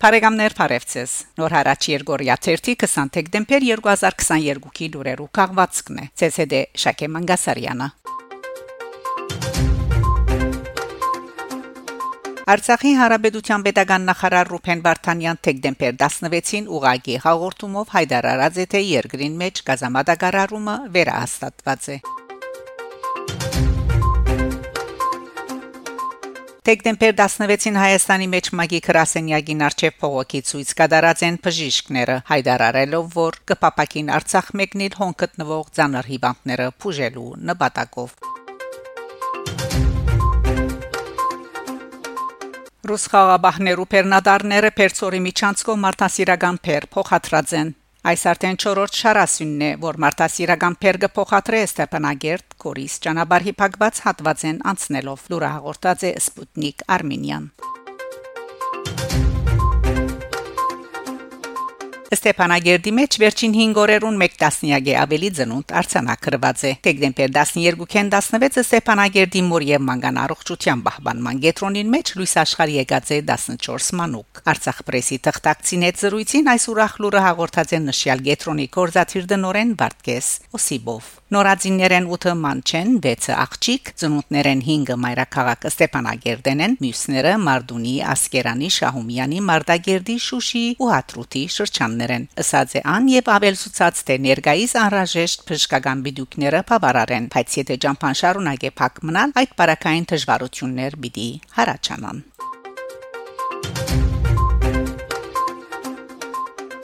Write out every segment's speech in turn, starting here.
Փարեգամներ Փարեվցես Նոր հարաճ Երգորիա 30 դեկտեմբեր 2022-ի լուրերու քաղվածքն է ՑՍԴ Շակե Մանգասարյանը Արցախի հարաբերության pedagogan նախարար Ռուփեն Վարդանյան դեկտեմբեր 16-ին ուղագի հաղորդումով հայտարարած է թե երկրին մեջ գազամատակարարումը վերահաստատված է Դեկտեմբեր 16-ին Հայաստանի մեջ Մագի Քրասենյագին արչեւ փողոքի ցույց կդարած են բժիշկները հայտարարելով որ կփապակին Արցախ մեկնիլ հոն գտնվող ցաներ հիվանդները փուժելու նպատակով Ռուս խաղաբահներու Պերնադարները Պերցորի միջանցքով մարտահրավերական փեր փոխադրած են Այս արդեն 4-րդ շարասյունն է, որ մարտահրավերական Պերգը փոխադրե Ստեփանագերտ Կորիս ճանապարհի փակված հատվածեն անցնելով լուրը հաղորդած է Սպուտնիկ Արմենիան Ստեփանագերդի մեջ վերջին 5 օրերուն 1 տասնյակ է ավելի ծնունդ արցանակրված է։ Դեկտեմբեր 12-ին 16-ը Ստեփանագերդի մոր եւ մանգան առողջության պահպանման գետրոնին մեջ լույս աշխարհի եկած է 14 մանուկ։ Արցախ պրեսի թղթակցին հետ զրույցին այս ուրախ լուրը հաղորդած է նշյալ գետրոնի կորզաթիր դնորեն Վարդկես Օսիբով։ Նորածիններեն 8-ը մանչեն, 6-ը աղջիկ, ծնունդներեն 5-ը մայրաքաղաք Ստեփանագերդեն են, մյուսները Մարդունի, Ասկերանի, Շահումյանի, Մարտագերդի, Շուշի ու Հատրուտի շրջաններ են։ Ըսած է ան եւ ավելցուցած թե ներգայիս անհրաժեշտ բժշկական բիդուկները բավարարեն, բայց եթե ճամփան շարունակե փակ մնալ, այդ բարակային դժվարություններ պիտի հարաճանան։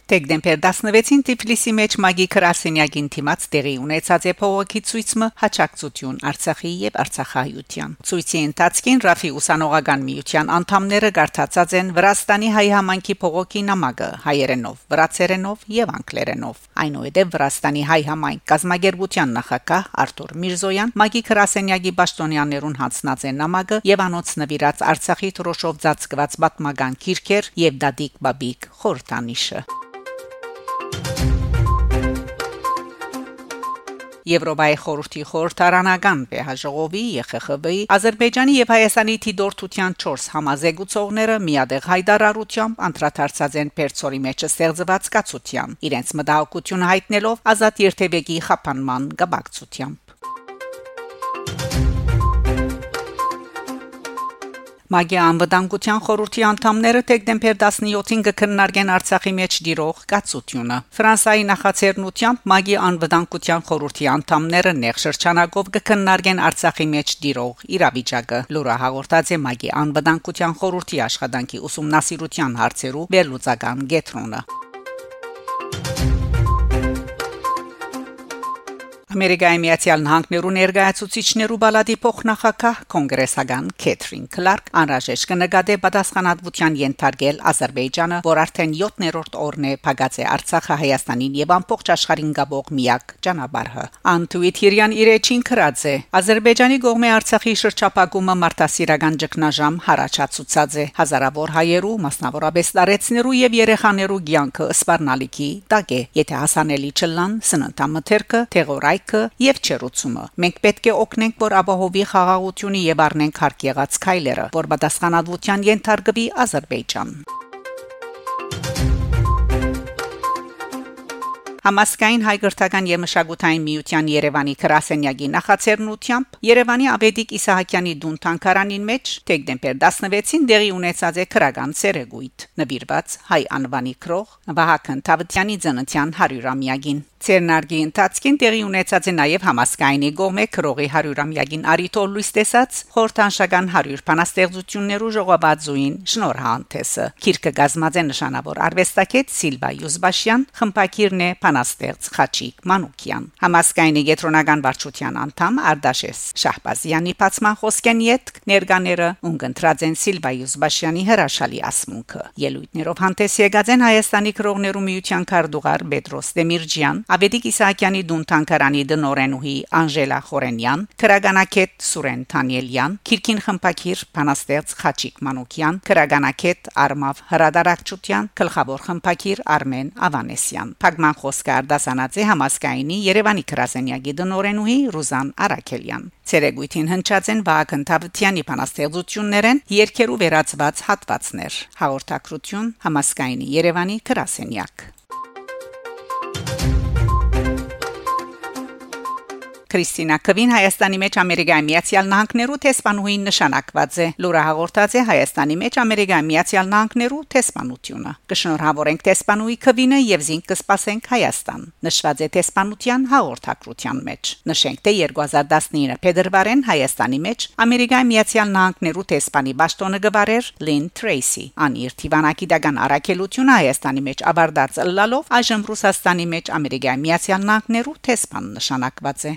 Դեկտեմբեր 16-ին Թիֆլիսի մեջ Մագի Քրասենյագին թիմած տեղի ունեցած է փողոքի ցույցը հաջակցություն Արցախի եւ Արցախահայության։ Ցույցի ընթացքին Ռաֆի ուսանողական միության անդամները գարտացած են Վրաստանի հայ համանքի փողոքի նամակը հայերենով, վրացերենով եւ անգլերենով։ Այնուհետև Վրաստանի հայ համայնք գազագերբության նախակահ Արտուր Միրզոյան Մագի Քրասենյագի պաշտոնյաներուն հանձնած են նամակը եւ անոց նվիրած Արցախի թրոշով ծածկված պատմական քիրքեր եւ դադիկ բաբիկ խորտանիշը Եվրոպայի խորհրդի խորհրդարանական վեհաժողովի ԵԽԽՎ-ի Ադրբեջանի եւ Հայաստանի թիդորթության 4 համազեկուցողները միադեղ հայտարարությամբ անդրադարձած են Պերցորի մեջ ստեղծված կացության իրենց մտահոգությունը հայտնելով ազատ երթևեկի խափանման գաբակցությամբ Մագի անվտանգության խորհրդի անդամները դեկտեմբեր 17-ին կքննարկեն Արցախի մեջ դիրող կացությունը։ Ֆրանսայի նախաձեռնությամբ Մագի անվտանգության խորհրդի անդամները նեղ շրջանակով կքննարկեն Արցախի մեջ դիրող իրավիճակը։ Լուրը հաղորդած է Մագի անվտանգության խորհրդի աշխատանքի ուսումնասիրության հարցերու վերլուծական գետրոնը։ Ամերիկայի Միացյալ Նահանգներու ներկայացուցիչներու բալադի փոխնախագահ կոնգրեսական Քեթրին Կլարկ անհրաժեշտ կնկատե պատասխանատվության ենթարկել Ադրբեջանը, որ արդեն 7-րդ օրն է փակած է Արցախը Հայաստանին եւ ամբողջ աշխարհին գաբող միակ ճանապարհը։ Անտուիթիրյան իրեջին քրած է. Ադրբեջանի կողմի Արցախի շրջապակումը մարտահրավերական ճգնաժամ հարաճացուցած է հազարավոր հայերու, մասնավորապես տարեցներու եւ երեխաներու ցանկը սպառնալիքի տակ է, եթե հասանելի չլան սննդամթերքը, թեղորայք կայքը եւ չերուցումը։ Մենք պետք է օգնենք, որ ապահովի խաղաղությունը եւ առնենք հարկ եղած քայլերը, որ պատասխանատվության ենթարկվի Ադրբեջան։ Համասկային հայկրթական եւ մշակութային միության Երևանի քրասենյակի նախաձեռնությամբ Երևանի Աբեդիկ Իսահակյանի դուն թանկարանին մեջ դեկտեմբեր 16-ին դեղի ունեցած է քրական ցերեգույթ նվիրված հայ անվանի քրող Վահագն Թավթյանի ծննդյան 100-ամյակին Ցերնարգի ընթացքին տեղի ունեցած է նաև համասկայնի գոմե քրողի 100-ամյակին արիտոլ լույս տեսած խորտանշական 100 բանաստեղծություններու ժողովածուին շնորհանտեսը քիրկը գազմած է նշանավոր արվեստագետ Սիլվա Յուզբաշյան խմպակիրն է բանաստեղծ Խաչիկ Մանուկյան համասկայնի գետրոնական վարչության անդամ Արտաշես Շահբազյանի բացման խոսքեն յետ ներկաները ունգընտրած են Սիլվա Յուզբաշյանի հրաշալի ասմունքը ելույթներով հանդես եկած են Հայաստանի քրողներու միության քարտուղար Պետրոս Դեմիրջյան Աբեդիկ Իսահակյանի դուն թանկարանի դնորենուհի Անժելա Խորենյան, քրագանակետ Սուրեն Թանիելյան, Քիրքին խմպակիր Փանաստերց Խաչիկ Մանուկյան, քրագանակետ Արմավ Հրադարակչության, գլխավոր խմպակիր Արմեն Ավանեսյան։ Փագման խոսք Օսկար Դասանաձե համասկայնի Երևանի գրասենյակի դնորենուհի Ռուզան Արաքելյան Ցերեգույթին հնչած են Վահագն Թավթյանի բանաստեղծություններեն երկերու վերածված հատվածներ հաղորդակցություն համասկայնի Երևանի գրասենյակ Քրիստինա Կվին Հայաստանի մեջ Ամերիկայի Միացյալ Նահանգներու տեսփանուհին նշանակված է լուրը հաղորդած է Հայաստանի մեջ Ամերիկայի Միացյալ Նահանգներու տեսփանությունը կշնորհավորենք տեսփանուի Կվինը եւ զինք կսպասենք Հայաստան նշված է տեսփանության հաղորդակցության մեջ նշենք թե 2019 փետրվարին Հայաստանի մեջ Ամերիկայի Միացյալ Նահանգներու տեսփանի ճշտոնը գվարեր Լին Թրեյսի ան իր Տիվանակի դական արակելությունը Հայաստանի մեջ ավարտած լալով այժմ Ռուսաստանի մեջ Ամերիկայի Միացյալ Նահանգներու տեսփան նշանակված է